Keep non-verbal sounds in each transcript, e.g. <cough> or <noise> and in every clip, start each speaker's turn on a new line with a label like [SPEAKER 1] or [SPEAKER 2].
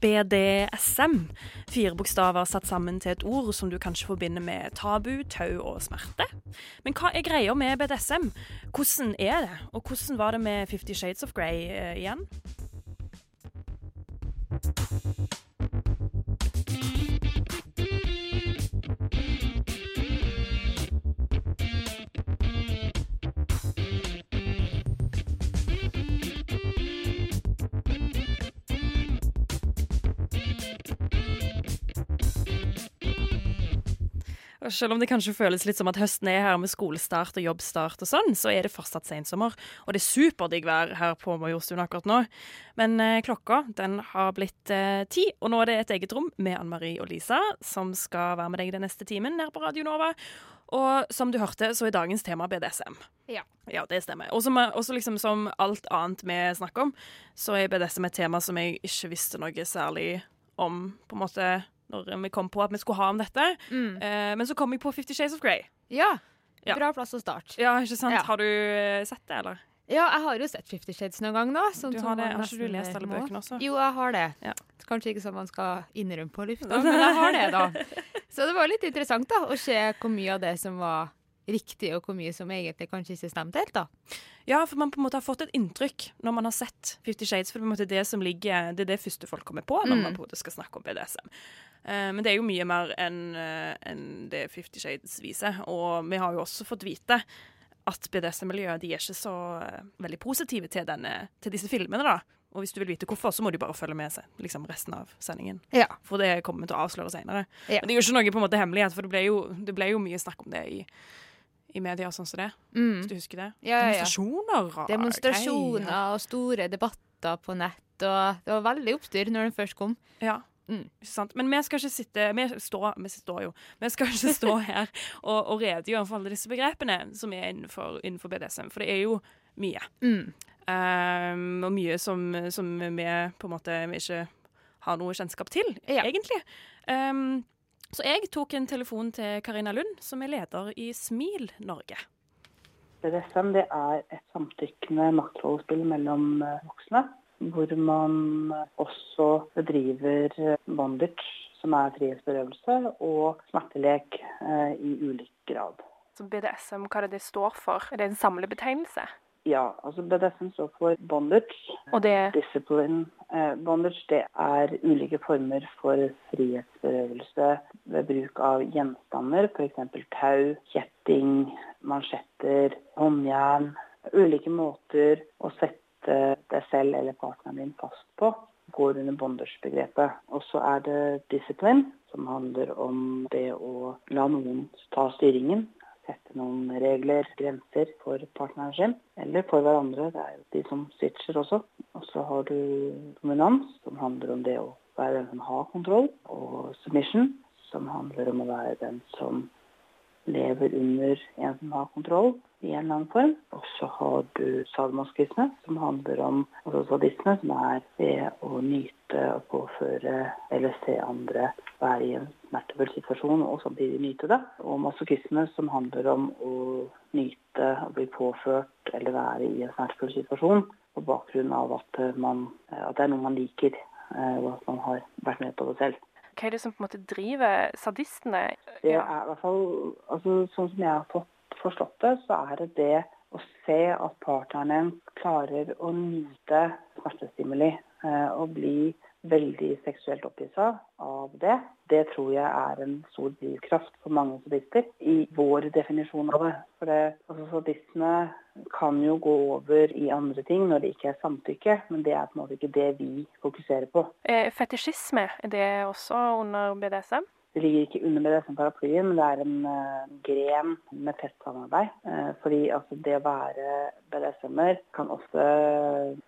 [SPEAKER 1] BDSM. Fire bokstaver satt sammen til et ord som du kanskje forbinder med tabu, tau og smerte. Men hva er greia med BDSM? Hvordan er det? Og hvordan var det med Fifty Shades of Grey eh, igjen? Og selv om det kanskje føles litt som at høsten er her med skolestart og jobbstart og sånn, så er det fortsatt sensommer. Og det er superdigg vær her på Majorstuen akkurat nå. Men eh, klokka den har blitt eh, ti, og nå er det et eget rom med Ann Marie og Lisa som skal være med deg den neste timen her på Radio Nova. Og som du hørte, så er dagens tema BDSM.
[SPEAKER 2] Ja.
[SPEAKER 1] Ja, det stemmer. Og liksom som alt annet vi snakker om, så er BDSM et tema som jeg ikke visste noe særlig om, på en måte, når vi kom på at vi skulle ha om dette.
[SPEAKER 2] Mm.
[SPEAKER 1] Eh, men så kom jeg på Fifty Shades of Grey.
[SPEAKER 2] Ja.
[SPEAKER 1] Ja.
[SPEAKER 2] Bra plass å starte.
[SPEAKER 1] Ja, ikke sant?
[SPEAKER 2] Ja.
[SPEAKER 1] Har du eh, sett det, eller?
[SPEAKER 2] Ja, jeg har jo sett Fifty Shades noen gang nå. Sånn
[SPEAKER 1] Du har det. Har ikke du lest alle bøkene også?
[SPEAKER 2] Jo, jeg har det.
[SPEAKER 1] Ja.
[SPEAKER 2] Kanskje ikke som man skal innrømme på lufta, <laughs> men jeg har det, da. Så det var litt interessant da, å se hvor mye av det som var riktig, og hvor mye som egentlig kanskje ikke stemte helt. da.
[SPEAKER 1] Ja, for man på en måte har fått et inntrykk når man har sett Fifty Shades. For det er på en måte det som ligger Det er det første folk kommer på når
[SPEAKER 2] Mm.
[SPEAKER 1] man på en måte skal snakke om BDSM. Eh, men det er jo mye mer enn en det Fifty Shades viser. Og vi har jo også fått vite at BDSM-miljøet de er ikke så eh, veldig positive til, denne, til disse filmene. da. Og hvis du vil vite hvorfor, så må du bare følge med seg liksom resten av sendingen.
[SPEAKER 2] Ja.
[SPEAKER 1] For det kommer vi til å avsløre senere.
[SPEAKER 2] Ja.
[SPEAKER 1] Men det er jo ikke noe på en måte hemmelighet, for det ble jo, det ble jo mye snakk om det i, i media, sånn som det.
[SPEAKER 2] Mm.
[SPEAKER 1] Hvis du husker det?
[SPEAKER 2] Ja, ja.
[SPEAKER 1] Demonstrasjoner og
[SPEAKER 2] Demonstrasjoner
[SPEAKER 1] greier.
[SPEAKER 2] og store debatter på nett, og det var veldig oppstyr når den først kom.
[SPEAKER 1] Ja.
[SPEAKER 2] Mm.
[SPEAKER 1] Men vi skal ikke sitte Vi står, vi står jo Vi skal ikke stå <laughs> her og, og redegjøre for alle disse begrepene som er innenfor, innenfor BDSM, for det er jo mye.
[SPEAKER 2] Mm.
[SPEAKER 1] Um, og mye som, som vi på en måte ikke har noe kjennskap til,
[SPEAKER 2] Ja.
[SPEAKER 1] egentlig. Um, så jeg tok en telefon til Karina Lund, som er leder i Smil Norge.
[SPEAKER 3] BDSM det er et samtykkende maktrollespill mellom eh, voksne, hvor man eh, også bedriver eh, bondage, som er frihetsberøvelse, og smertelek eh, i ulik grad.
[SPEAKER 4] Så BDSM, hva er det det står for? Er det en samlebetegnelse?
[SPEAKER 3] Ja, altså BDSM står for bondage.
[SPEAKER 4] Og det
[SPEAKER 3] Discipline. Eh, bondage det er ulike former for frihetsberøvelse ved bruk av gjenstander, f.eks. tau, kjetting, mansjetter, håndjern. Ulike måter å sette deg selv eller partneren din fast på går under bondage-begrepet. Og så er det discipline, som handler om det å la noen ta styringen. Sette noen regler, grenser for partneren sin, eller for hverandre. Det er jo de som switcher også. Og så har du dominans, som handler om det å være den som har kontroll. Og submission, som handler om å være den som lever under en som har kontroll i en eller annen form. Og så har du sadomaskisme, som handler om altså sadisme, som er det å nyte og påføre eller se andre være i en smertefull situasjon og samtidig nyte det. Og masochisme, som handler om å nyte å bli påført eller være i en smertefull situasjon på bakgrunn av at, man, at det er noe man liker, eh, og at man har vært med på det selv.
[SPEAKER 4] Hva er det som på en måte driver sadistene?
[SPEAKER 3] Det er i hvert fall, altså Sånn som jeg har fått forstått det, så er det det å se at partneren klarer å nyte smertestimuli eh, og bli veldig seksuelt opphissa av det. Det tror jeg er en stor drivkraft for mange sadister i vår definisjon av det. For det, altså sadistene kan jo gå over i andre ting når det ikke er samtykke, men det er på en måte ikke det vi fokuserer på.
[SPEAKER 4] Eh, Fetisjisme, er det også under BDSM?
[SPEAKER 3] Det ligger ikke under BDSM-paraplyen, men det er en uh, gren med tett samarbeid. Uh, fordi altså, det å være BDSM-er kan ofte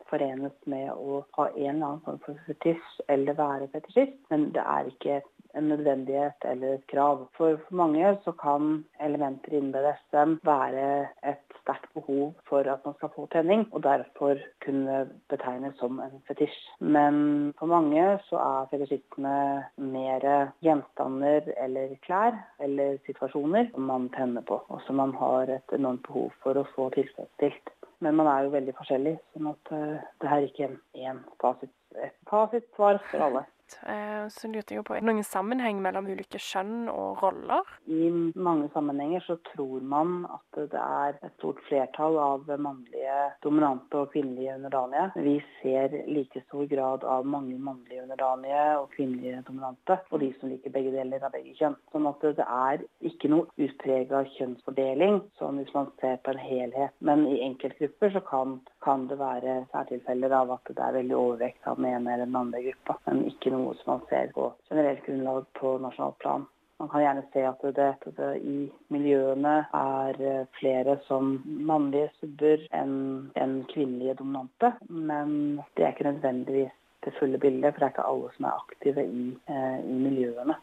[SPEAKER 3] forenes med å ha en eller annen form for fetisj eller være fetisjist, men det er ikke en nødvendighet eller et krav. For, for mange så kan elementer innen BDSM være et sterkt behov for at man skal få tenning, og derfor kunne betegnes som en fetisj. Men for mange så er fetisjisme mer gjenstander eller klær eller situasjoner som man tenner på, og som man har et enormt behov for å få tilfredsstilt. Men man er jo veldig forskjellig, sånn at uh, det er ikke én fasit, et fasitsvar for alle.
[SPEAKER 4] Eh, så lurte jeg på, noen sammenheng mellom ulike kjønn og roller?
[SPEAKER 3] I mange sammenhenger så tror man at det er et stort flertall av mannlige dominante og kvinnelige underdanige. Vi ser like stor grad av mange mannlige underdanige og kvinnelige dominante, og de som liker begge deler av begge kjønn. Sånn at det er ikke noe utprega kjønnsfordeling, sånn hvis man ser på en helhet. Men i enkeltgrupper så kan, kan det være særtilfeller av at det er veldig overvekt av den ene eller den andre gruppa, men ikke noe som man ser på generelt grunnlag på nasjonalt plan. Man kan gjerne se at det, at det i miljøene er eh, flere som mannlige subber enn en kvinnelige dominante. Men det er ikke nødvendigvis det fulle bildet, for det er ikke alle som er aktive i, eh, i miljøene.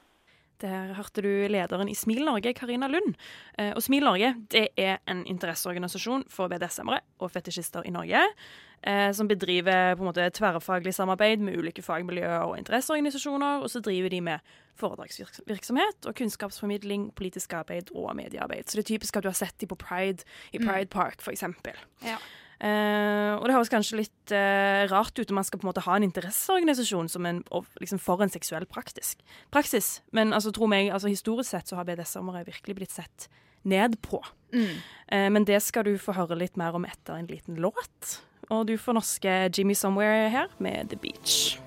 [SPEAKER 1] Der hørte du lederen i Smil Norge, Karina Lund. Eh, og Smil Norge det er en interesseorganisasjon for BDSM-ere og fetisjister i Norge. Eh, som bedriver på en måte tverrfaglig samarbeid med ulike fagmiljøer og interesseorganisasjoner. Og så driver de med foredragsvirksomhet og kunnskapsformidling, politisk arbeid og mediearbeid. Så det er typisk at du har sett dem på Pride i Pride Park, f.eks.
[SPEAKER 2] Ja.
[SPEAKER 1] Uh, og det høres kanskje litt uh, rart ut om man skal på en måte ha en interesseorganisasjon som en, og, liksom for en seksuell praktisk, praksis, men altså, tro meg, altså, historisk sett så har BDSM-ere virkelig blitt sett ned på.
[SPEAKER 2] Mm.
[SPEAKER 1] Uh, men det skal du få høre litt mer om etter en liten låt. Og du får norske Jimmy Somewhere her med The Beach.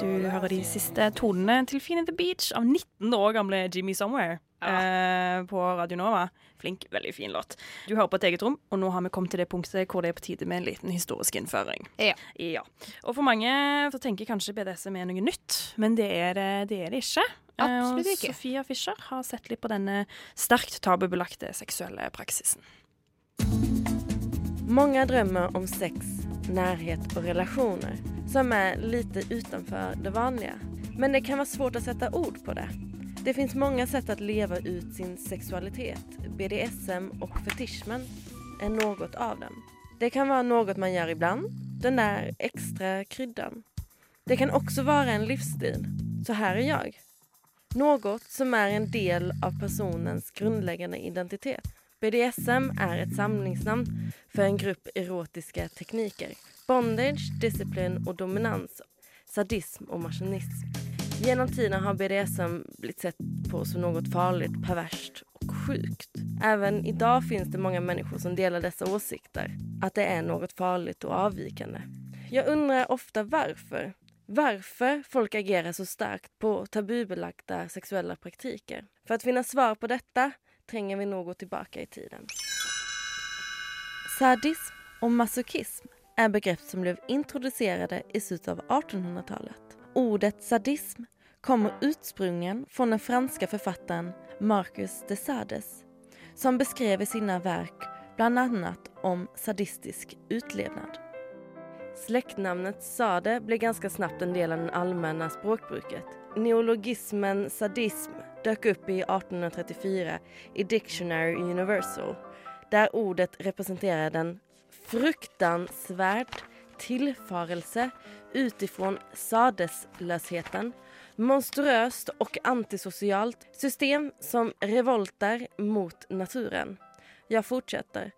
[SPEAKER 1] Du hører de siste tonene til Fine The Beach av 19 år gamle Jimmy Somewhere eh, på Radio Nova. Flink, veldig fin låt. Du hører på et eget rom, og nå har vi kommet til det punktet hvor det er på tide med en liten historisk innføring.
[SPEAKER 2] Ja.
[SPEAKER 1] Ja. Og for mange så tenker kanskje BDSM er noe nytt, men det er det, det, er det ikke.
[SPEAKER 2] Absolutt ikke. og.
[SPEAKER 1] Sofia Fischer har sett litt på denne sterkt tabubelagte seksuelle praksisen.
[SPEAKER 5] Mange drømmer om sex, nærhet og relasjoner som er lite utenfor det vanlige. Men det kan være svårt å sette ord på det. Det finns många sätt att leva ut sin sexualitet. BDSM och fetishmen är något av dem. Det kan vara något man gör ibland, den där extra kryddan. Det kan också vara en livsstil. Så här är jag. Något som är en del av personens grundläggande identitet. BDSM är ett samlingsnamn för en grupp erotiska tekniker. Bondage, disciplin och dominans, sadism och machinism. Genom tiden har BDSM blivit sett på som något farligt, perverst och sjukt. Även idag finns det många människor som delar dessa åsikter, att det är något farligt och avvikande. Jag undrar ofta varför. Varför folk agerar så starkt på tabubelagda sexuella praktiker. För att finna svar på detta tränger vi nog gå tillbaka i tiden. Sadism och masochism är begrepp som blev introducerade i slutet av 1800-talet. Ordet sadism kommer utsprungen från den franske författaren Marcus de Sades som beskrev i sine verk annat om sadistisk utlevnad. Släktnamnet Sade blev ganska snabbt en del av den allmänna språkbruket. Neologismen sadism dök upp i 1834 i Dictionary Universal där ordet representerar den fruktansvärd tillfarelse utifrån sadeslösheten, monstruöst och antisocialt system som revolter mot naturen. Jag fortsätter.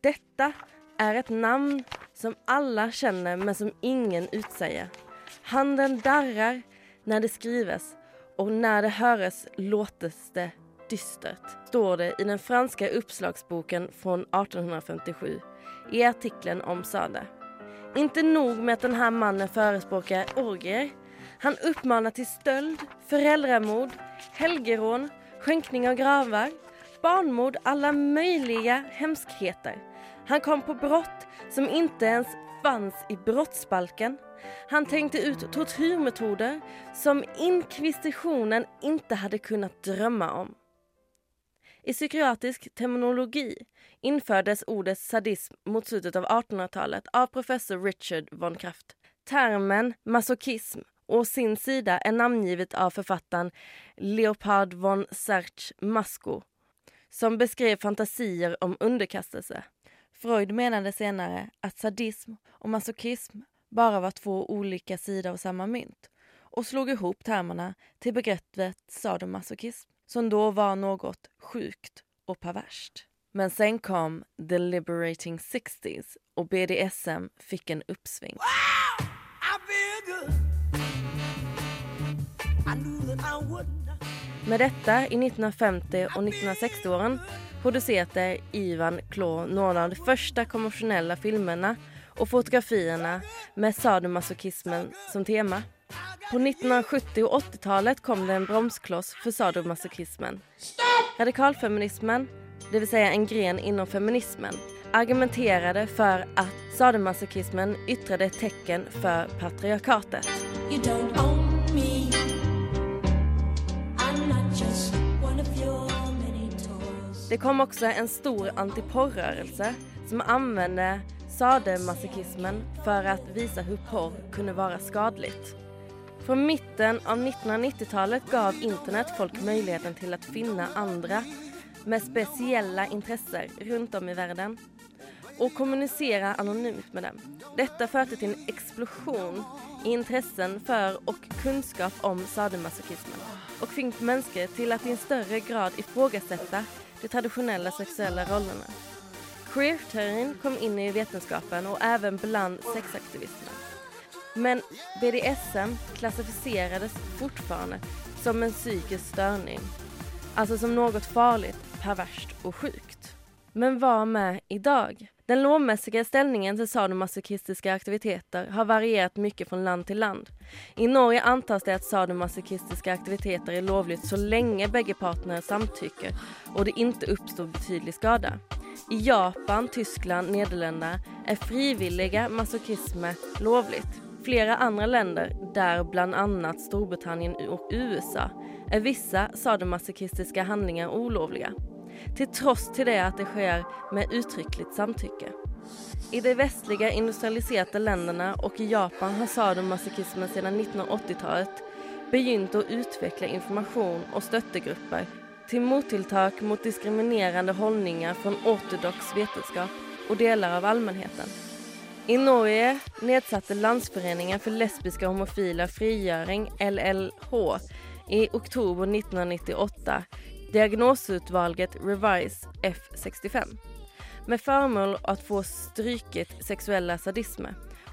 [SPEAKER 5] Detta är ett namn som alla känner men som ingen utsäger. Handen darrar när det skrives och när det höres låtes det dystert, står det i den franska uppslagsboken från 1857 i artikeln om Sade. Inte nog med att den här mannen förespråkar orgier. Han uppmanar till stöld, föräldramord, helgerån, skänkning av gravar, barnmord, alla möjliga hemskheter. Han kom på brott som inte ens fanns i brottsbalken. Han tänkte ut tortyrmetoder som inkvisitionen inte hade kunnat drömma om. I psykiatrisk terminologi infördes ordet sadism mot slutet av 1800-talet av professor Richard von Kraft. Termen masochism å sin sida är namngivet av författaren Leopard von Serch Masco som beskrev fantasier om underkastelse. Freud menade senare att sadism och masochism bara var två olika sidor av samma mynt och slog ihop termerna till begreppet sadomasochism som då var något sjukt och perverst. Men sen kom the liberating 60s och BDSM fick en uppsving. Med detta i 1950 och 1960-åren producerade Ivan Klo några av de första konventionella filmerna och fotografierna med sadomasochismen som tema. På 1970 og 80-tallet kom det en bromskloss for sadomasochismen. Radikalfeminismen, det Si säga en gren inom feminismen, argumenterade för att sadomasochismen yttrade tecken för patriarkatet. Det kom også en stor antiporrrörelse som använde sadomasochismen for å vise hvordan porr kunne være skadligt. Från mitten av 1990-talet gav internett folk möjligheten til å finne andre med spesielle interesser rundt om i verden og kommunisere anonymt med dem. Detta førte til en eksplosjon i intressen for og kunnskap om sadomasochismen og fikk mennesker til å i en større grad ifrågasette de tradisjonelle seksuelle rollene. Queer-teorien kom inn i vetenskapen og også blant sexaktivisterna. Men BDSM klassificerades fortfarande som en psykisk störning. Alltså som något farligt, perverst och sjukt. Men vad med idag? Den lovmässiga ställningen till sadomasochistiska aktiviteter har varierat mycket från land till land. I Norge antas det att sadomasochistiska aktiviteter är lovligt så länge bägge partner samtycker och det inte uppstår betydlig skada. I Japan, Tyskland, Nederländerna är frivilliga masochismer lovligt. Flera andra länder, där bland annat Storbritannien och USA, är vissa sadomasochistiska handlingar olovliga. Till tross till det att det sker med uttryckligt samtycke. I de västliga industrialiserade länderna och i Japan har sadomasochismen sedan 1980-talet begynt att utveckla information och stöttegrupper till mottilltak mot diskriminerande hållningar från ortodox vetenskap och delar av allmänheten. I Norge nedsatte Landsforeningen for lesbiske og homofile frigjøring, LLH, i oktober 1998 diagnosutvalget Revise F65 med formål å få stryket sexuella sadisme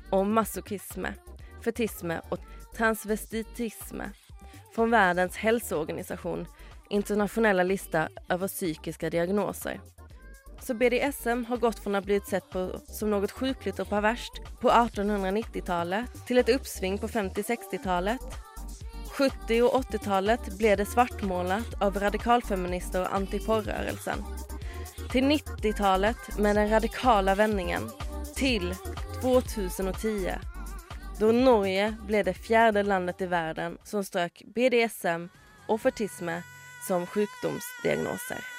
[SPEAKER 5] og masochisme, fetisme og transvestitisme fra Verdens hälsoorganisation internationella lista over psykiske diagnoser. Så BDSM har gått från att bli sett på som något sjukligt och perverst på 1890-talet till ett uppsving på 50-60-talet 70 og 80-tallet ble det svartmålet av radikalfeminister og antiporrørelsen. Til 90-tallet med den radikale vändningen. Til 2010 da Norge ble det fjerde landet i verden som strøk BDSM og fortisme som sjukdomsdiagnoser.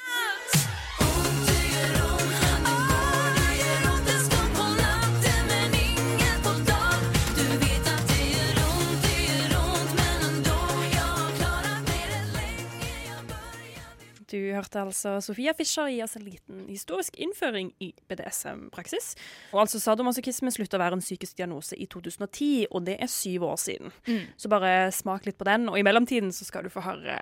[SPEAKER 1] Du hørte altså Sofia Fischer gi oss en liten historisk innføring i BDSM-praksis. Og altså Sadomasochisme slutta å være en psykisk diagnose i 2010, og det er syv år siden.
[SPEAKER 2] Mm.
[SPEAKER 1] Så bare smak litt på den. Og i mellomtiden så skal du få høre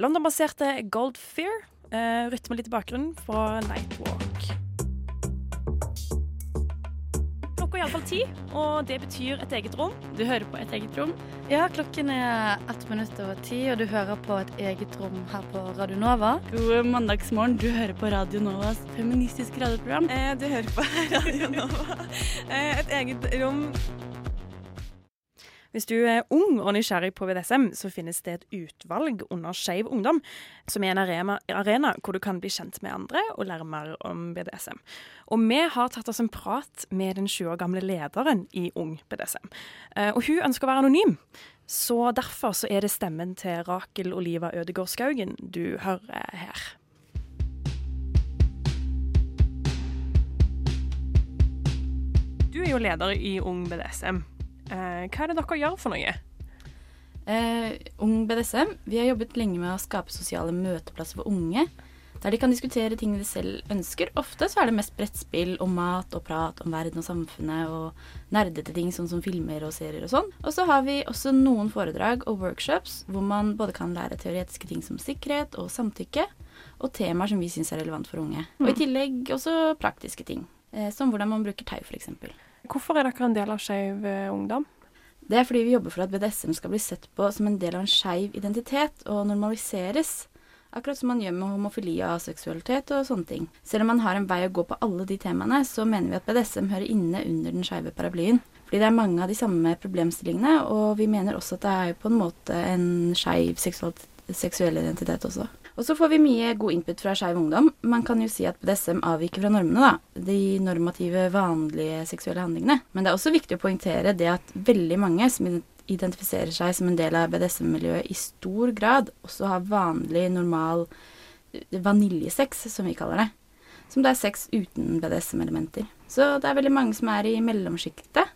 [SPEAKER 1] London-baserte Gold Fear. Eh, rytme litt i bakgrunnen fra Nightwalk. Klokka er iallfall ti, og det betyr et eget rom.
[SPEAKER 6] Du hører på Et eget rom? Ja, klokken er ett minutt over ti, og du hører på Et eget rom her på Radio Nova. God mandagsmorgen. Du hører på Radio Novas feministiske radioprogram.
[SPEAKER 7] Eh, du hører på <laughs> Radio Nova. Eh, et eget rom.
[SPEAKER 1] Hvis du er ung og nysgjerrig på BDSM, så finnes det et utvalg under Skeiv ungdom, som er en arena, arena hvor du kan bli kjent med andre og lære mer om BDSM. Og vi har tatt oss en prat med den 20 år gamle lederen i Ung BDSM. Eh, og hun ønsker å være anonym. Så derfor så er det stemmen til Rakel Oliva Ødegård Skaugen du hører her. Du er jo leder i Ung BDSM.
[SPEAKER 4] Eh, hva er det dere gjør for noe?
[SPEAKER 6] Eh, Ung BDSM, vi har jobbet lenge med å skape sosiale møteplasser for unge. Der de kan diskutere ting de selv ønsker. Ofte så er det mest brettspill og mat og prat om verden og samfunnet og nerdete ting sånn som filmer og serier og sånn. Og så har vi også noen foredrag og workshops hvor man både kan lære teoretiske ting som sikkerhet og samtykke, og temaer som vi syns er relevant for unge. Og i tillegg også praktiske ting, eh, som hvordan man bruker tau f.eks.
[SPEAKER 4] Hvorfor er dere en del av Skeiv eh, Ungdom?
[SPEAKER 6] Det er fordi vi jobber for at BDSM skal bli sett på som en del av en skeiv identitet og normaliseres. Akkurat som man gjør med homofili og aseksualitet og sånne ting. Selv om man har en vei å gå på alle de temaene, så mener vi at BDSM hører inne under den skeive paraplyen. Fordi det er mange av de samme problemstillingene, og vi mener også at det er på en måte en skeiv seksuell identitet også. Og så får vi mye god input fra Skeiv Ungdom. Man kan jo si at BDSM avviker fra normene, da. De normative, vanlige seksuelle handlingene. Men det er også viktig å poengtere det at veldig mange som identifiserer seg som en del av BDSM-miljøet, i stor grad også har vanlig, normal vaniljesex, som vi kaller det. Som det er sex uten BDSM-elementer. Så det er veldig mange som er i mellomsjiktet,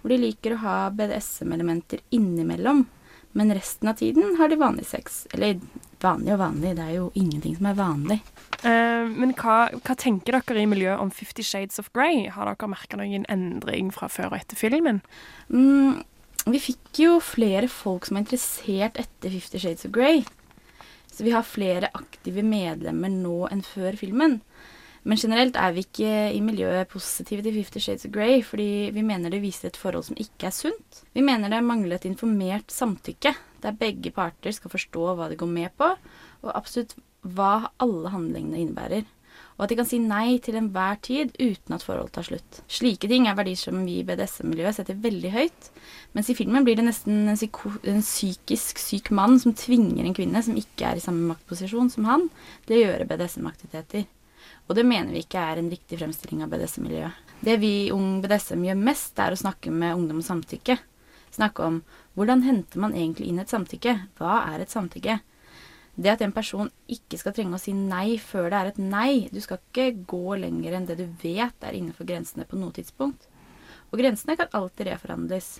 [SPEAKER 6] hvor de liker å ha BDSM-elementer innimellom. Men resten av tiden har de vanlig sex. Eller vanlig og vanlig, det er jo ingenting som er vanlig.
[SPEAKER 4] Uh, men hva, hva, tenker dere i miljøet om Fifty Shades of Grey? Har dere merka noen endring fra før og etter filmen?
[SPEAKER 6] Mm, vi fikk jo flere folk som er interessert etter Fifty Shades of Grey. Så vi har flere aktive medlemmer nå enn før filmen. Men generelt er vi ikke i miljøet positive til Fifty Shades of Grey, fordi vi mener det viser et forhold som ikke er sunt. Vi mener det mangler et informert samtykke, der begge parter skal forstå hva de går med på, og absolutt hva alle handlingene innebærer og at de kan si nei til enhver tid uten at forholdet tar slutt. Slike ting er verdier som vi i BDSM-miljøet setter veldig høyt, mens i filmen blir det nesten en, en, psykisk syk mann som tvinger en kvinne som ikke er i samme maktposisjon som han, til å gjøre BDSM-aktiviteter. Og det mener vi ikke er en riktig fremstilling av BDSM-miljøet. Det vi i Ung BDSM gjør mest, er å snakke med ungdom om samtykke. Snakke om hvordan henter man egentlig inn et samtykke? Hva er et samtykke? Det at en person ikke skal trenge å si nei før det er et nei. Du skal ikke gå lenger enn det du vet er innenfor grensene på noe tidspunkt. Og grensene kan alltid reforhandles.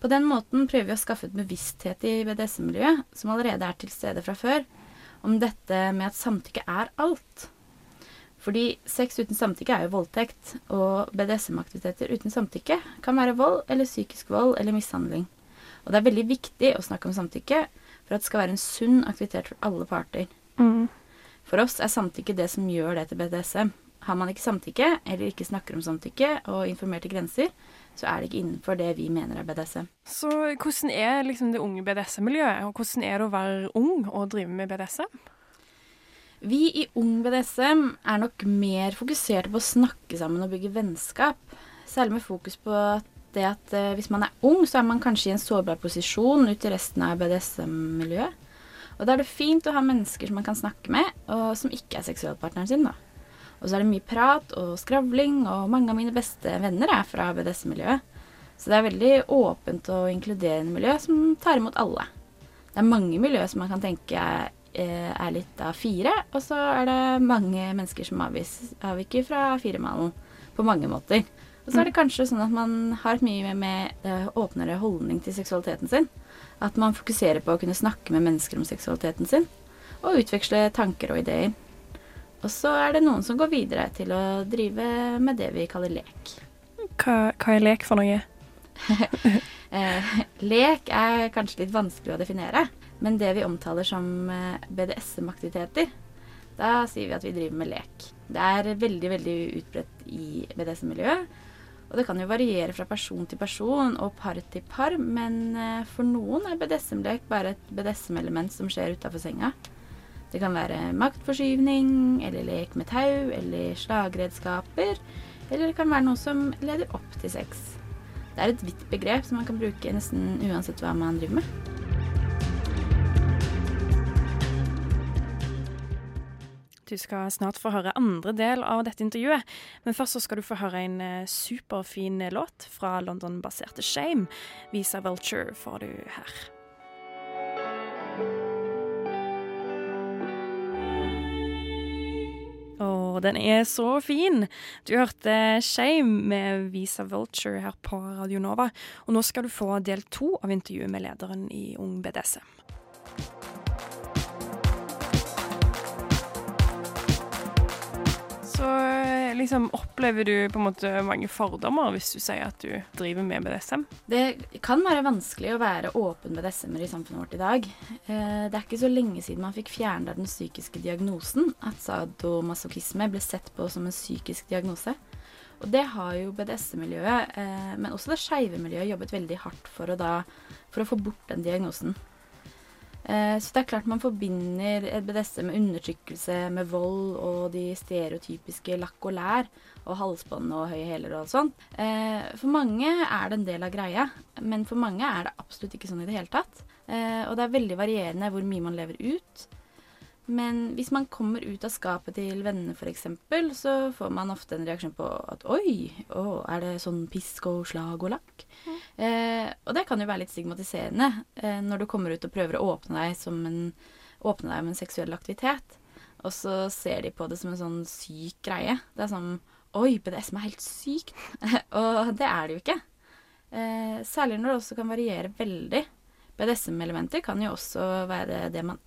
[SPEAKER 6] På den måten prøver vi å skaffe et bevissthet i BDSM-miljøet, som allerede er til stede fra før, om dette med at samtykke er alt. Fordi sex uten samtykke er jo voldtekt, og BDSM-aktiviteter uten samtykke kan være vold eller psykisk vold eller mishandling. Og det er veldig viktig å snakke om samtykke, for at det skal være en sunn aktivitet for alle parter. Mm. For oss er samtykke det som gjør det til BDSM. Har man ikke samtykke, eller ikke snakker om samtykke og informerte grenser, så er det ikke innenfor det vi mener er BDSM.
[SPEAKER 4] Så hvordan er liksom det unge BDSM-miljøet, og hvordan er det å være ung og drive med BDSM?
[SPEAKER 6] Vi i Ung BDSM er nok mer fokuserte på å snakke sammen og bygge vennskap. Særlig med fokus på det at eh, hvis man er ung, så er man kanskje i en sårbar posisjon ut i resten av BDSM-miljøet. Og da er det fint å ha mennesker som man kan snakke med, og som ikke er seksualpartneren sin. da. Og så er det mye prat og skravling, og mange av mine beste venner er fra BDSM-miljøet. Så det er veldig åpent og inkluderende miljø som tar imot alle. Det er mange miljøer som man kan tenke er, eh, er litt av fire, og så er det mange mennesker som avviker fra firemalen på mange måter. Og så er det kanskje sånn at man har et mye mer uh, åpnere holdning til seksualiteten sin. At man fokuserer på å kunne snakke med mennesker om seksualiteten sin. Og utveksle tanker og ideer. Og så er det noen som går videre til å drive med det vi kaller lek.
[SPEAKER 4] Hva, hva er lek for noe? <laughs>
[SPEAKER 6] eh, lek er kanskje litt vanskelig å definere. Men det vi omtaler som eh, BDSM-aktiviteter, da sier vi at vi driver med lek. Det er veldig, veldig utbredt i BDSM-miljøet. Og det kan jo variere fra person til person og par til par, men eh, for noen er BDSM-lek bare et BDSM-element som skjer utafor senga. Det kan være maktforskyvning, eller lek med tau, eller slagredskaper. Eller det kan være noe som leder opp til sex. Det er et vidt begrep som man kan bruke nesten uansett hva man driver med.
[SPEAKER 1] Du skal snart få høre andre del av dette intervjuet, men først så skal du få høre en eh, superfin låt fra London-baserte Shame. Visa Vulture får du her. Og den er så fin. Du hørte Shame med Visa Vulture her på Radio Nova, og nå skal du få del to av intervjuet med lederen i Ung BDSM. Liksom opplever du på en måte mange fordommer hvis du sier at du driver med BDSM?
[SPEAKER 6] Det kan være vanskelig å være åpen BDSM-er i samfunnet vårt i dag. Eh, det er ikke så lenge siden man fikk fjernet den psykiske diagnosen, at sadomasochisme ble sett på som en psykisk diagnose. Og det har jo BDSM-miljøet, eh, men også det skeive miljøet, jobbet veldig hardt for å, da, for å få bort den diagnosen. Eh, så det er klart man forbinder BDSM med undertrykkelse, med vold og de stereotypiske lakk og lær og halsbånd og høye hæler og sånt. Eh, for mange er det en del av greia, men for mange er det absolutt ikke sånn i det hele tatt. Eh, og det er veldig varierende hvor mye man lever ut. Men hvis man kommer ut av skapet til vennene f.eks., så får man ofte en reaksjon på at oi, å, er det sånn pisk og slag og lakk? Mm. Eh, og det kan jo være litt stigmatiserende eh, når du kommer ut og prøver å åpne deg, som en, åpne deg om en seksuell aktivitet. Og så ser de på det som en sånn syk greie. Det er sånn Oi, BDSM er helt sykt. <laughs> og det er det jo ikke. Eh, særlig når det også kan variere veldig. BDSM-elementer kan jo også være det man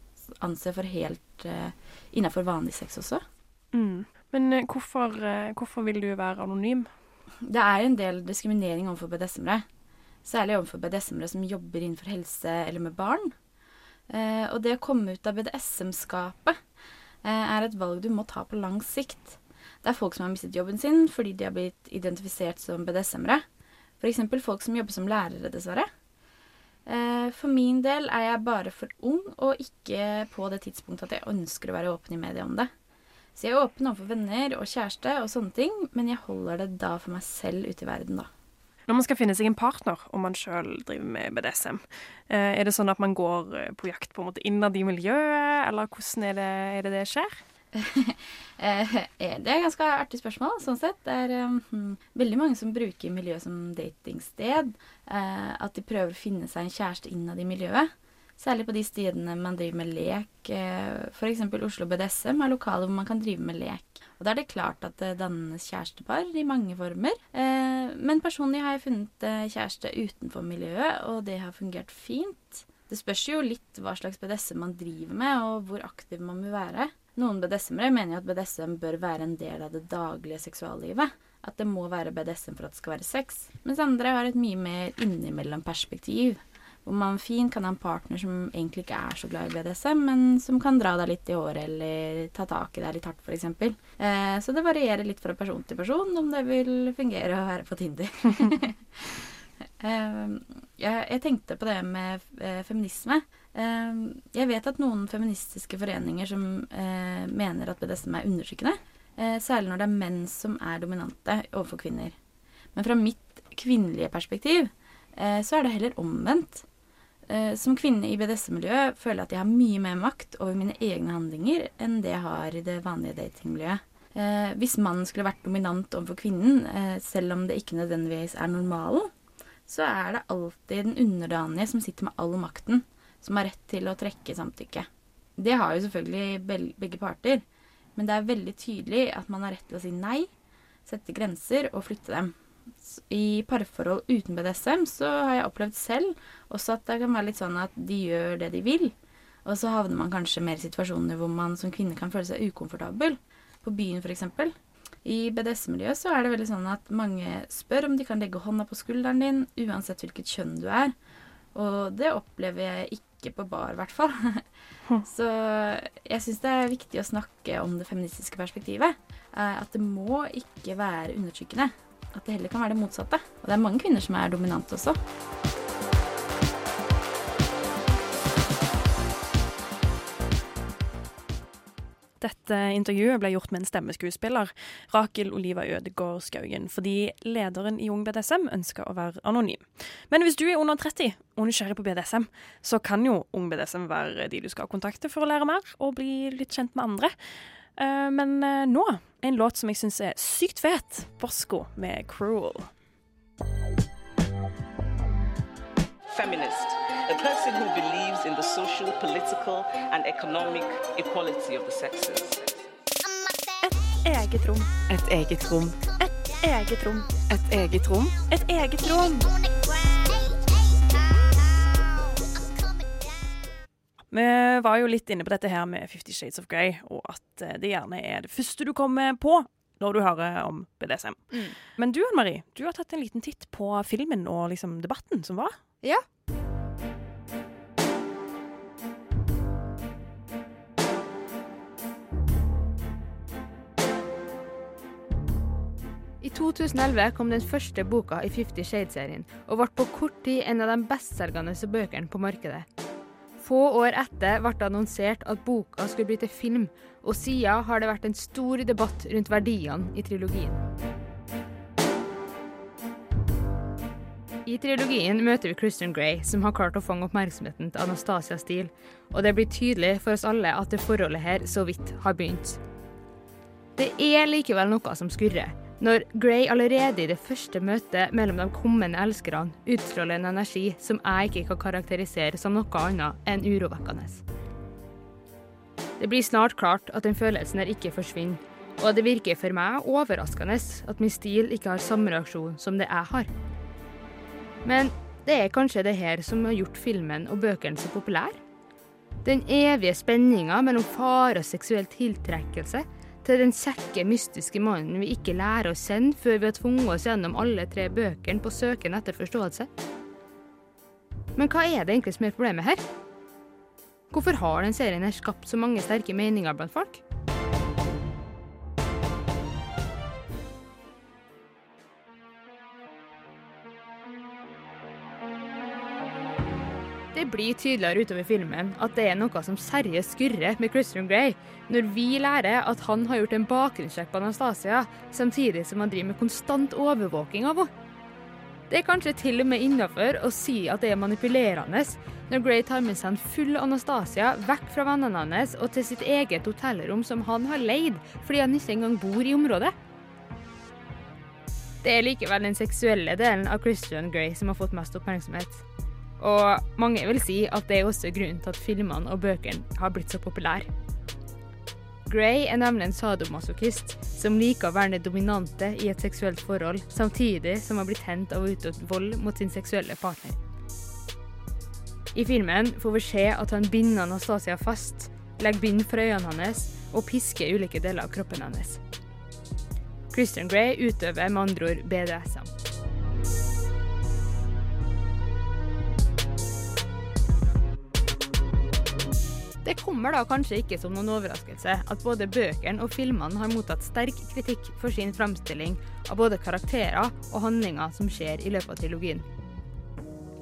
[SPEAKER 6] anser for helt uh, innafor vanlig sex også.
[SPEAKER 4] Mm. Men uh, hvorfor, uh, hvorfor, vil du være anonym?
[SPEAKER 6] Det er en del diskriminering overfor BDSM-ere. Særlig overfor BDSM-ere som jobber innenfor helse eller med barn. og det å komme ut av BDSM-skapet er et valg du må ta på lang sikt. Det er folk som har mistet jobben sin fordi de har blitt identifisert som BDSM-ere. F.eks. folk som jobber som lærere, dessverre. Eh, for min del er jeg bare for ung, og ikke på det tidspunktet at jeg ønsker å være åpen i media om det. Så jeg er åpen overfor venner og kjæreste og sånne ting, men jeg holder det da for meg selv ute i verden, da.
[SPEAKER 4] Når man skal finne seg en partner, om man sjøl driver med BDSM, eh, er det sånn at man går eh, på jakt på en måte innad i miljøet, eller hvordan er det er det, det skjer? <laughs>
[SPEAKER 6] Eh, det er et ganske artig spørsmål, sånn sett. Det er um, veldig mange som bruker miljøet som datingsted. Uh, at de prøver å finne seg en kjæreste innad i miljøet. Særlig på de stedene man driver med lek. Uh, F.eks. Oslo BDSM er lokaler hvor man kan drive med lek. Og Da er det klart at det dannes kjærestepar i mange former. Uh, men personlig har jeg funnet kjæreste utenfor miljøet, og det har fungert fint. Det spørs jo litt hva slags BDSM man driver med, og hvor aktiv man vil være. Noen BDSM-ere mener jo at BDSM bør være en del av det daglige seksuallivet. At det må være BDSM for at det skal være sex. Mens andre har et mye mer innimellom-perspektiv. Hvor man fint kan ha en partner som egentlig ikke er så glad i BDSM, men som kan dra deg litt i håret eller ta tak i deg litt hardt, f.eks. Eh, så det varierer litt fra person til person om det vil fungere å være på Tinder. <laughs> eh, jeg, jeg, tenkte på det med eh, feminisme. Ehm, jeg vet at noen feministiske foreninger som eh, mener at BDSM er undertrykkende. Eh, særlig når det er menn som er dominante overfor kvinner. Men fra mitt kvinnelige perspektiv eh, så er det heller omvendt. Som kvinne i BDSM-miljøet føler jeg at jeg har mye mer makt over mine egne handlinger enn det jeg har i det vanlige datingmiljøet. Hvis mannen skulle vært dominant overfor kvinnen, selv om det ikke nødvendigvis er normalen, så er det alltid den underdanige som sitter med all makten som har rett til å trekke samtykke. Det har jo selvfølgelig begge parter, men det er veldig tydelig at man har rett til å si nei, sette grenser og flytte dem. I parforhold uten BDSM så har jeg opplevd selv også at det kan være litt sånn at de gjør det de vil, og så havner man kanskje mer i situasjoner hvor man som kvinne kan føle seg ukomfortabel. På byen, f.eks. I BDS-miljøet så er det veldig sånn at mange spør om de kan legge hånda på skulderen din, uansett hvilket kjønn du er. Og det opplever jeg ikke ikke på bar, i hvert fall. <laughs> Så jeg syns det er viktig å snakke om det feministiske perspektivet. Eh, at det må ikke være undertrykkende. At det heller kan være det motsatte. Og det er mange kvinner som er dominante også.
[SPEAKER 1] Dette intervjuet ble gjort med en stemmeskuespiller, Rakel Oliva Ødegård Skaugen, fordi lederen i Ung BDSM ønsker å være anonym. Men hvis du er under 30 og nysgjerrig på BDSM, så kan jo Ung BDSM være de du skal kontakte for å lære mer og bli litt kjent med andre. Eh, men eh, nå en låt som jeg syns er sykt fet. Bosco med 'Cruel'.
[SPEAKER 8] Feminist. a person who believes in the social, political, and economic equality of the sexes.
[SPEAKER 7] eget rom.
[SPEAKER 9] Et eget rom.
[SPEAKER 7] Et eget rom.
[SPEAKER 9] Et eget rom.
[SPEAKER 7] Et eget rom.
[SPEAKER 1] Vi var jo litt inne på dette her med Fifty Shades of Grey, og at eh, det gjerne er det første du kommer på når du hører om BDSM.
[SPEAKER 2] Mm.
[SPEAKER 1] Men du Anne Marie, du har tatt en liten titt på filmen og liksom debatten som var.
[SPEAKER 2] Ja. I 2011 kom den første boka i Fifty Shades-serien, og ble på kort tid en av de bestselgende bøkene på markedet. Få år etter ble det annonsert at boka skulle bli til film, og siden har det vært en stor debatt rundt verdiene i trilogien. I trilogien møter vi Christian Grey, som har klart å fange oppmerksomheten til Anastasia Steele, og det blir tydelig for oss alle at det forholdet her så vidt har begynt. Det er likevel noe som skurrer, når Grey allerede i det første møtet mellom de kommende elskerne utstråler en energi som jeg ikke kan karakterisere som noe annet enn urovekkende. Det blir snart klart at den følelsen her ikke forsvinner, og det virker for meg overraskende at min stil ikke har samme reaksjon som det jeg har. Men det er kanskje det her som har gjort filmen og bøkene så populære? Den evige spenninga mellom fare og seksuell tiltrekkelse til den kjekke, mystiske mannen vi ikke lærer å kjenne før vi har tvunget oss gjennom alle tre bøkene på søken etter forståelse. Men hva er det egentlig som er problemet her? Hvorfor har den serien her skapt så mange sterke meninger blant folk? Det blir tydeligere utover filmen at det er noe som seriøst skurrer med Christian Grey, når vi lærer at han har gjort en bakgrunnssjekk på Anastasia, samtidig som han driver med konstant overvåking av henne. Det er kanskje til og med innafor å si at det er manipulerende når Grey tar med seg en full Anastasia vekk fra vennene hans og til sitt eget hotellrom som han har leid fordi han ikke engang bor i området. Det er likevel den seksuelle delen av Christian Grey som har fått mest oppmerksomhet. Og mange vil si at det er også grunnen til at filmene og bøkene har blitt så populære. Grey er nemlig en sadomasochist som liker å være dominante i et seksuelt forhold, samtidig som har blitt hendt av å utøve vold mot sin seksuelle partner. I filmen får vi se at han binder Anastasia fast, legger bind for øynene hans og pisker ulike deler av kroppen hennes. Christian Grey utøver med andre ord BDSM. Det kommer da kanskje ikke som noen overraskelse at både bøkene og filmene har mottatt sterk kritikk for sin framstilling av både karakterer og handlinger som skjer i løpet av trilogien.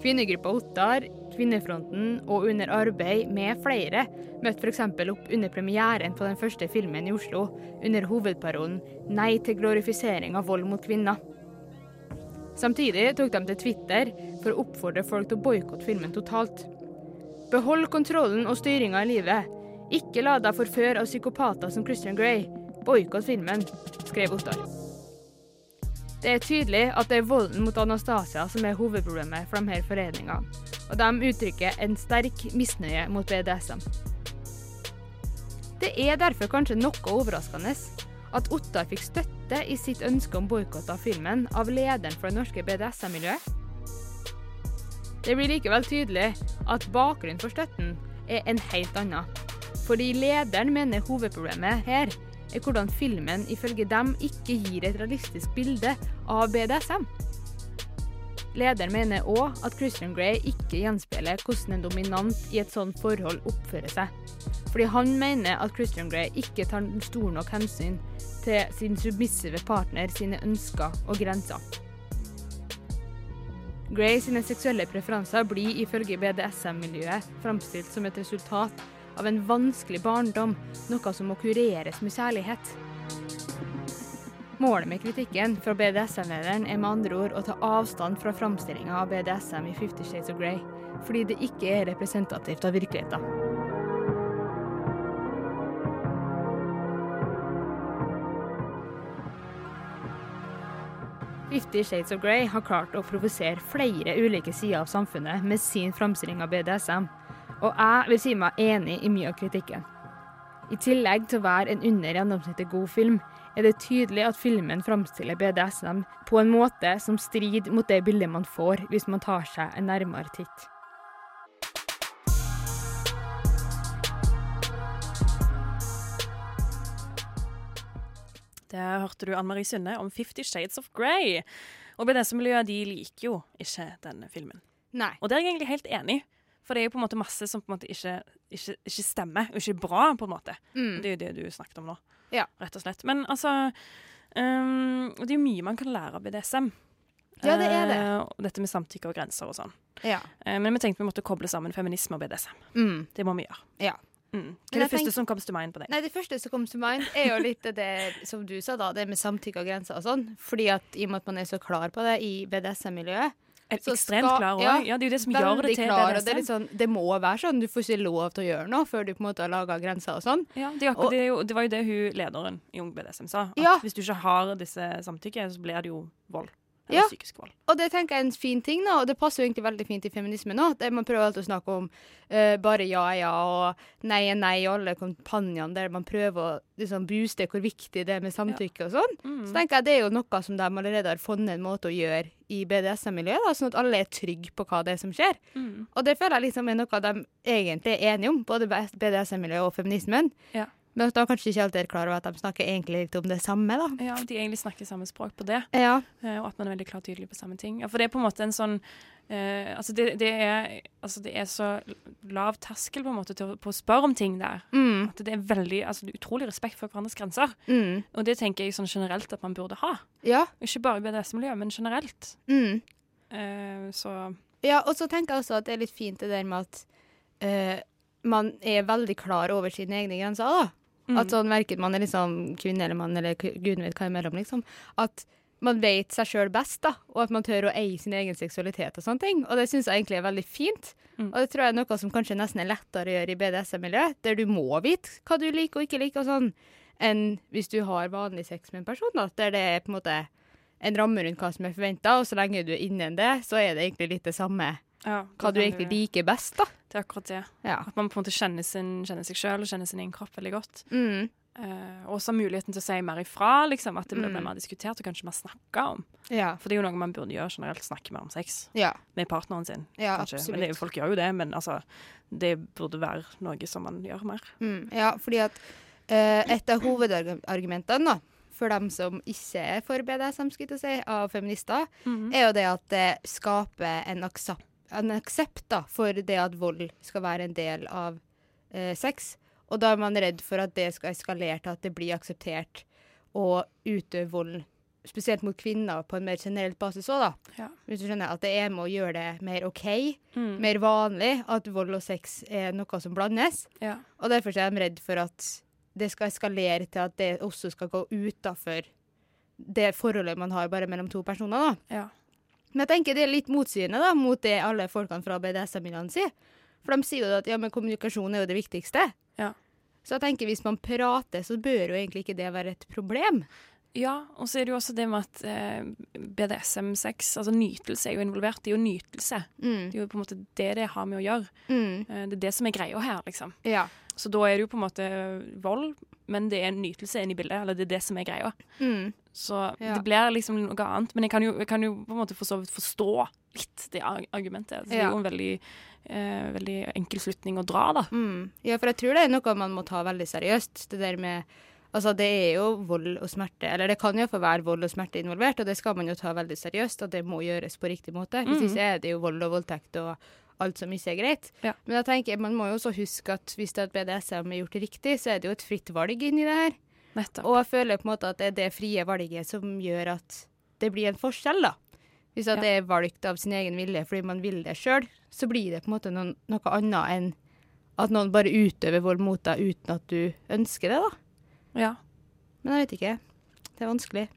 [SPEAKER 2] Kvinnegruppa Ottar, Kvinnefronten og Under arbeid med flere møtte f.eks. opp under premieren på den første filmen i Oslo under hovedparolen 'Nei til glorifisering av vold mot kvinner'. Samtidig tok de til Twitter for å oppfordre folk til å boikotte filmen totalt. Behold kontrollen og styringa i livet. Ikke la deg forføre av psykopater som Christian Grey. Boikott filmen, skrev Ottar. Det er tydelig at det er volden mot Anastasia som er hovedproblemet for de her foreningene, og de uttrykker en sterk misnøye mot BDSM. Det er derfor kanskje noe overraskende at Ottar fikk støtte i sitt ønske om boikott av filmen av lederen for det norske BDSM-miljøet. Det blir likevel tydelig at bakgrunnen for støtten er en helt annen. Fordi lederen mener hovedproblemet her er hvordan filmen ifølge dem ikke gir et realistisk bilde av BDSM. Lederen mener òg at Christian Grey ikke gjenspeiler hvordan en dominant i et sånt forhold oppfører seg. Fordi han mener at Christian Grey ikke tar stor nok hensyn til sin submissive partner sine ønsker og grenser. Grey sine seksuelle preferanser blir ifølge BDSM-miljøet framstilt som et resultat av en vanskelig barndom, noe som må kureres med kjærlighet. Målet med kritikken fra BDSM-lederen er med andre ord å ta avstand fra framstillinga av BDSM i Fifty Shades of Grey, fordi det ikke er representativt av virkeligheten. Fifty Shades of Grey har klart å provosere flere ulike sider av samfunnet med sin framstilling av BDSM, og jeg vil si meg enig i mye av kritikken. I tillegg til å være en under gjennomsnittet god film, er det tydelig at filmen framstiller BDSM på en måte som strider mot det bildet man får hvis man tar seg en nærmere titt.
[SPEAKER 1] Der hørte du Anne Marie Synne om Fifty Shades of Grey. Og BDS-miljøet de liker jo ikke denne filmen.
[SPEAKER 2] Nei.
[SPEAKER 1] Og det er jeg egentlig helt enig. For det er jo på en måte masse som på en måte ikke, ikke, ikke stemmer, og ikke er bra, på en måte.
[SPEAKER 2] Mm.
[SPEAKER 1] Det er jo det du snakket om nå,
[SPEAKER 2] Ja.
[SPEAKER 1] rett og slett. Men altså um, Det er jo mye man kan lære av BDSM.
[SPEAKER 2] Ja, det er det.
[SPEAKER 1] Uh, dette med samtykke og grenser og sånn.
[SPEAKER 2] Ja.
[SPEAKER 1] Uh, men vi tenkte vi måtte koble sammen feminisme og BDSM.
[SPEAKER 2] Mm.
[SPEAKER 1] Det må vi gjøre.
[SPEAKER 2] Ja.
[SPEAKER 1] Mm. Hva er det første
[SPEAKER 2] tenk-
[SPEAKER 1] som kommer til mind på deg?
[SPEAKER 2] Nei, Det første som kom til mind, er jo litt det, som du sa, da, det med samtykke og grenser og sånn. Fordi at i og med at man er så klar på det i BDSM-miljøet så
[SPEAKER 1] Ekstremt
[SPEAKER 2] skal-
[SPEAKER 1] klar også. Ja, det er jo det som gjør det til
[SPEAKER 2] klar, og
[SPEAKER 1] BDSM.
[SPEAKER 2] Det, sånn, det må være sånn. Du får ikke lov til å gjøre noe før du på en måte har laga grenser og sånn.
[SPEAKER 1] Ja, det, akkurat, det, det var jo det hun lederen i Ung BDSM sa. At
[SPEAKER 2] Ja.
[SPEAKER 1] hvis du ikke har disse samtykkene, så blir det jo vold. Eller
[SPEAKER 2] Ja.
[SPEAKER 1] psykisk vold.
[SPEAKER 2] Og det tenker jeg er en fin ting, da, og det passer jo egentlig veldig fint i feminismen nå. Der man prøver alltid å snakke om uh, bare ja er ja og nei er nei, og alle kampanjene der man prøver å liksom, booste hvor viktig det er med samtykke og sånn.
[SPEAKER 1] Mm.
[SPEAKER 2] Så tenker jeg det er jo noe som de allerede har funnet en måte å gjøre i BDSM-miljøet, sånn at alle er trygge på hva det er som skjer.
[SPEAKER 1] Mm.
[SPEAKER 2] Og det føler jeg liksom er noe de egentlig er enige om, både BDSM-miljøet og feminismen.
[SPEAKER 1] Ja.
[SPEAKER 2] Men da kanskje ikke alltid er klar over at de snakker egentlig litt om det samme, da.
[SPEAKER 1] Ja, de egentlig snakker samme språk på det.
[SPEAKER 2] Ja.
[SPEAKER 1] Eh, Og at man er veldig klar og tydelig på samme ting. Ja, for det er på en måte en sånn uh, altså, det, det er, altså det er så lav terskel på en måte til å, på å spørre om ting der.
[SPEAKER 2] Mm.
[SPEAKER 1] At det er veldig, altså det er utrolig respekt for hverandres grenser.
[SPEAKER 2] Mm.
[SPEAKER 1] Og det tenker jeg sånn generelt at man burde ha.
[SPEAKER 2] Ja.
[SPEAKER 1] Ikke bare i BDS-miljøet, men generelt.
[SPEAKER 2] Mm.
[SPEAKER 1] Uh, så
[SPEAKER 2] Ja, og så tenker jeg også at det er litt fint det der med at uh, man er veldig klar over sine egne grenser, da.
[SPEAKER 1] Mm.
[SPEAKER 2] At sånn verken man er liksom kvinne eller mann, eller gudene vet hva imellom, liksom. At man vet seg sjøl best, da, og at man tør å eie sin egen seksualitet og sånne ting. Og det syns jeg egentlig er veldig fint.
[SPEAKER 1] Mm.
[SPEAKER 2] Og det tror jeg er noe som kanskje nesten er lettere å gjøre i BDSM-miljøet, der du må vite hva du liker og ikke liker og sånn, enn hvis du har vanlig sex med en person, da, der det er på en måte en ramme rundt hva som er forventa, og så lenge du er innen det, så er det egentlig litt det samme
[SPEAKER 1] ja,
[SPEAKER 2] hva du egentlig liker best, da.
[SPEAKER 1] Det er akkurat det.
[SPEAKER 2] Ja.
[SPEAKER 1] At man på en måte kjenner, sin, kjenner seg sjøl og kjenner sin egen kropp veldig godt.
[SPEAKER 2] Mm.
[SPEAKER 1] Eh, og også muligheten til å si mer ifra, liksom, at det blir
[SPEAKER 2] Mm.
[SPEAKER 1] mer diskutert og kanskje mer snakka om.
[SPEAKER 2] Ja.
[SPEAKER 1] For det er jo noe man burde gjøre generelt, snakke mer om sex
[SPEAKER 2] Ja.
[SPEAKER 1] med partneren sin.
[SPEAKER 2] Ja.
[SPEAKER 1] Men det, folk gjør jo det, men altså, det burde være noe som man gjør mer.
[SPEAKER 2] Mm, ja, fordi at eh, et av hovedargumentene da, for dem som ikke er for BDSM, skulle jeg si, av feminister,
[SPEAKER 1] Mhm.
[SPEAKER 2] er jo det at det skaper en aksept, en aksept da, for det at vold skal være en del av eh, sex. Og da er man redd for at det skal eskalere til at det blir akseptert å utøve vold, spesielt mot kvinner, på en mer generell basis òg, da.
[SPEAKER 1] Ja.
[SPEAKER 2] Hvis du skjønner at det er med å gjøre det mer OK,
[SPEAKER 1] Mm.
[SPEAKER 2] mer vanlig, at vold og sex er noe som blandes.
[SPEAKER 1] Ja.
[SPEAKER 2] Og derfor er de redd for at det skal eskalere til at det også skal gå utafor det forholdet man har bare mellom to personer. da.
[SPEAKER 1] Ja.
[SPEAKER 2] Men jeg tenker det er litt motsigende da, mot det alle folkene fra BDSM-miljøene sier. For de sier jo at ja, men kommunikasjon er jo det viktigste.
[SPEAKER 1] Ja.
[SPEAKER 2] Så jeg tenker hvis man prater, så bør jo egentlig ikke det være et problem.
[SPEAKER 1] Ja, og så er det jo også det med at eh, BDSM-sex, altså nytelse, er jo involvert. Det er jo nytelse.
[SPEAKER 2] Mm.
[SPEAKER 1] Det er jo på en måte det det har med å gjøre.
[SPEAKER 2] Mm.
[SPEAKER 1] Eh, det er det som er greia her, liksom.
[SPEAKER 2] Ja.
[SPEAKER 1] Så da er det jo på en måte vold, men det er nytelse inne i bildet. Eller det er det som er greia.
[SPEAKER 2] Mm.
[SPEAKER 1] Så
[SPEAKER 2] Ja.
[SPEAKER 1] det blir liksom noe annet. Men jeg kan jo, jeg kan jo på en måte for så vidt forstå litt det argumentet. Altså, Det er jo en veldig, eh, veldig enkel slutning å dra, da.
[SPEAKER 2] Mm. Ja, for jeg tror det er noe man må ta veldig seriøst. Det der med Altså, det er jo vold og smerte, eller det kan jo få være vold og smerte involvert, og det skal man jo ta veldig seriøst, og det må gjøres på riktig måte. Hvis
[SPEAKER 1] Mhm.
[SPEAKER 2] ikke er det jo vold og voldtekt og alt som ikke er greit.
[SPEAKER 1] Ja.
[SPEAKER 2] Men jeg tenker, man må jo også huske at hvis det at BDSM er gjort riktig, så er det jo et fritt valg inni det her.
[SPEAKER 1] Nettopp.
[SPEAKER 2] Og jeg føler på en måte at det er det frie valget som gjør at det blir en forskjell, da. Hvis
[SPEAKER 1] Ja.
[SPEAKER 2] det er valgt av sin egen vilje fordi man vil det sjøl, så blir det på en måte noen, noe annet enn at noen bare utøver vold mot deg uten at du ønsker det, da.
[SPEAKER 1] Ja.
[SPEAKER 2] Men jeg vet ikke. Det er vanskelig.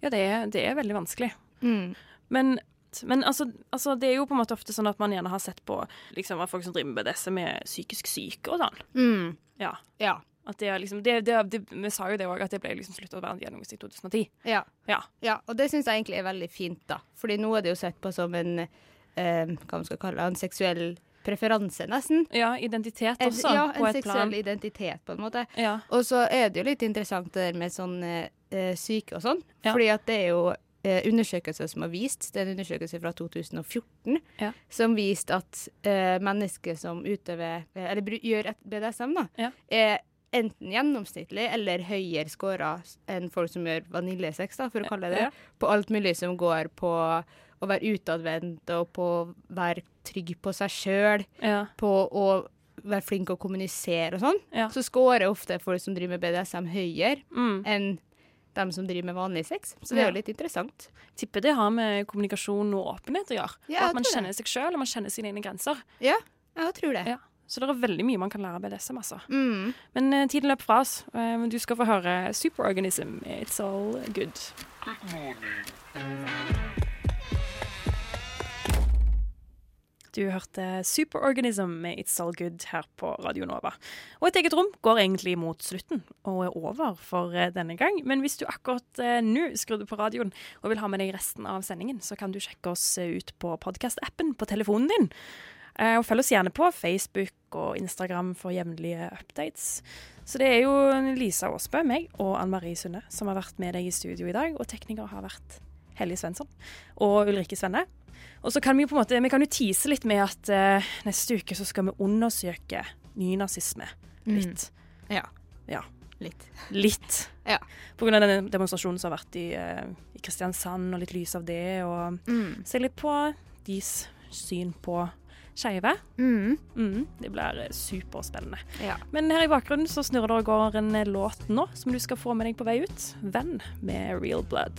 [SPEAKER 1] Ja, det er, det er veldig vanskelig.
[SPEAKER 2] Mm.
[SPEAKER 1] Men, men altså, altså, det er jo på en måte ofte sånn at man gjerne har sett på liksom, folk som driver med BDSM er psykisk syke og sånn.
[SPEAKER 2] Mm.
[SPEAKER 1] Ja.
[SPEAKER 2] Ja.
[SPEAKER 1] Det liksom, det, det, vi sa jo det òg, at det ble liksom sluttet å være en diagnose i 2010.
[SPEAKER 2] Ja.
[SPEAKER 1] Ja.
[SPEAKER 2] ja og det syns jeg egentlig er veldig fint, da. Fordi nå er det jo sett på som en eh, hva man skal kalle det, en seksuell preferanse, nesten.
[SPEAKER 1] Ja, identitet
[SPEAKER 2] En,
[SPEAKER 1] også,
[SPEAKER 2] ja,
[SPEAKER 1] på et plan.
[SPEAKER 2] Ja, en seksuell identitet, på en måte.
[SPEAKER 1] Ja.
[SPEAKER 2] Og så er det jo litt interessant det der med sånn eh, syke og sånn.
[SPEAKER 1] Ja.
[SPEAKER 2] Fordi at det er jo eh, undersøkelser som har vist, det er en undersøkelse fra 2014,
[SPEAKER 1] Ja.
[SPEAKER 2] som viste at eh, mennesker som utøver, eh, eller gjør et BDSM, da, er enten gjennomsnittlig eller høyere scora enn folk som gjør vaniljesex, da, for å kalle det det, på alt mulig som går på å være utadvendt og på å være trygg på seg sjøl,
[SPEAKER 1] Ja.
[SPEAKER 2] på å være flink å kommunisere og sånn,
[SPEAKER 1] Ja.
[SPEAKER 2] så scorer ofte folk som driver med BDSM høyere
[SPEAKER 1] Mm.
[SPEAKER 2] enn dem som driver med vanlig sex. Så det er jo litt interessant.
[SPEAKER 1] Tipper det har med kommunikasjon og åpenhet å gjøre.
[SPEAKER 2] Ja,
[SPEAKER 1] at man kjenner seg sjøl, og man kjenner sine egne grenser.
[SPEAKER 2] Ja, jeg tror det.
[SPEAKER 1] Ja. Så det er veldig mye man kan lære av BDSM, altså.
[SPEAKER 2] Mm.
[SPEAKER 1] Men uh, tiden løper fra oss. Uh, du skal få høre Superorganism. It's all good. Du hørte Superorganism med It's All Good her på Radio Nova. Og Et eget rom går egentlig mot slutten og er over for eh, denne gang. Men hvis du akkurat eh, nå skrudde på radioen og vil ha med deg resten av sendingen, så kan du sjekke oss eh, ut på podkast-appen på telefonen din. Og følg oss gjerne på Facebook og Instagram for jevnlige updates. Så det er jo Lisa Aasbø, meg og Ann Marie Sunde som har vært med deg i studio i dag. Og tekniker har vært Hellige Svensson og Ulrikke Svenne. Og så kan vi på en måte, vi kan jo tise litt med at eh, neste uke så skal vi undersøke nynazisme litt.
[SPEAKER 2] Ja.
[SPEAKER 1] Ja.
[SPEAKER 2] Litt.
[SPEAKER 1] Litt. <laughs>
[SPEAKER 2] Ja.
[SPEAKER 1] På grunn av den demonstrasjonen som har vært i, eh, i Kristiansand, og litt lys av det. Og
[SPEAKER 2] Mm.
[SPEAKER 1] se litt på deres syn på skeive.
[SPEAKER 2] Mm.
[SPEAKER 1] Mm, det blir eh, superspennende.
[SPEAKER 2] Ja.
[SPEAKER 1] Men her i bakgrunnen så snurrer det og går en låt nå som du skal få med deg på vei ut. 'Venn' med Real Blood.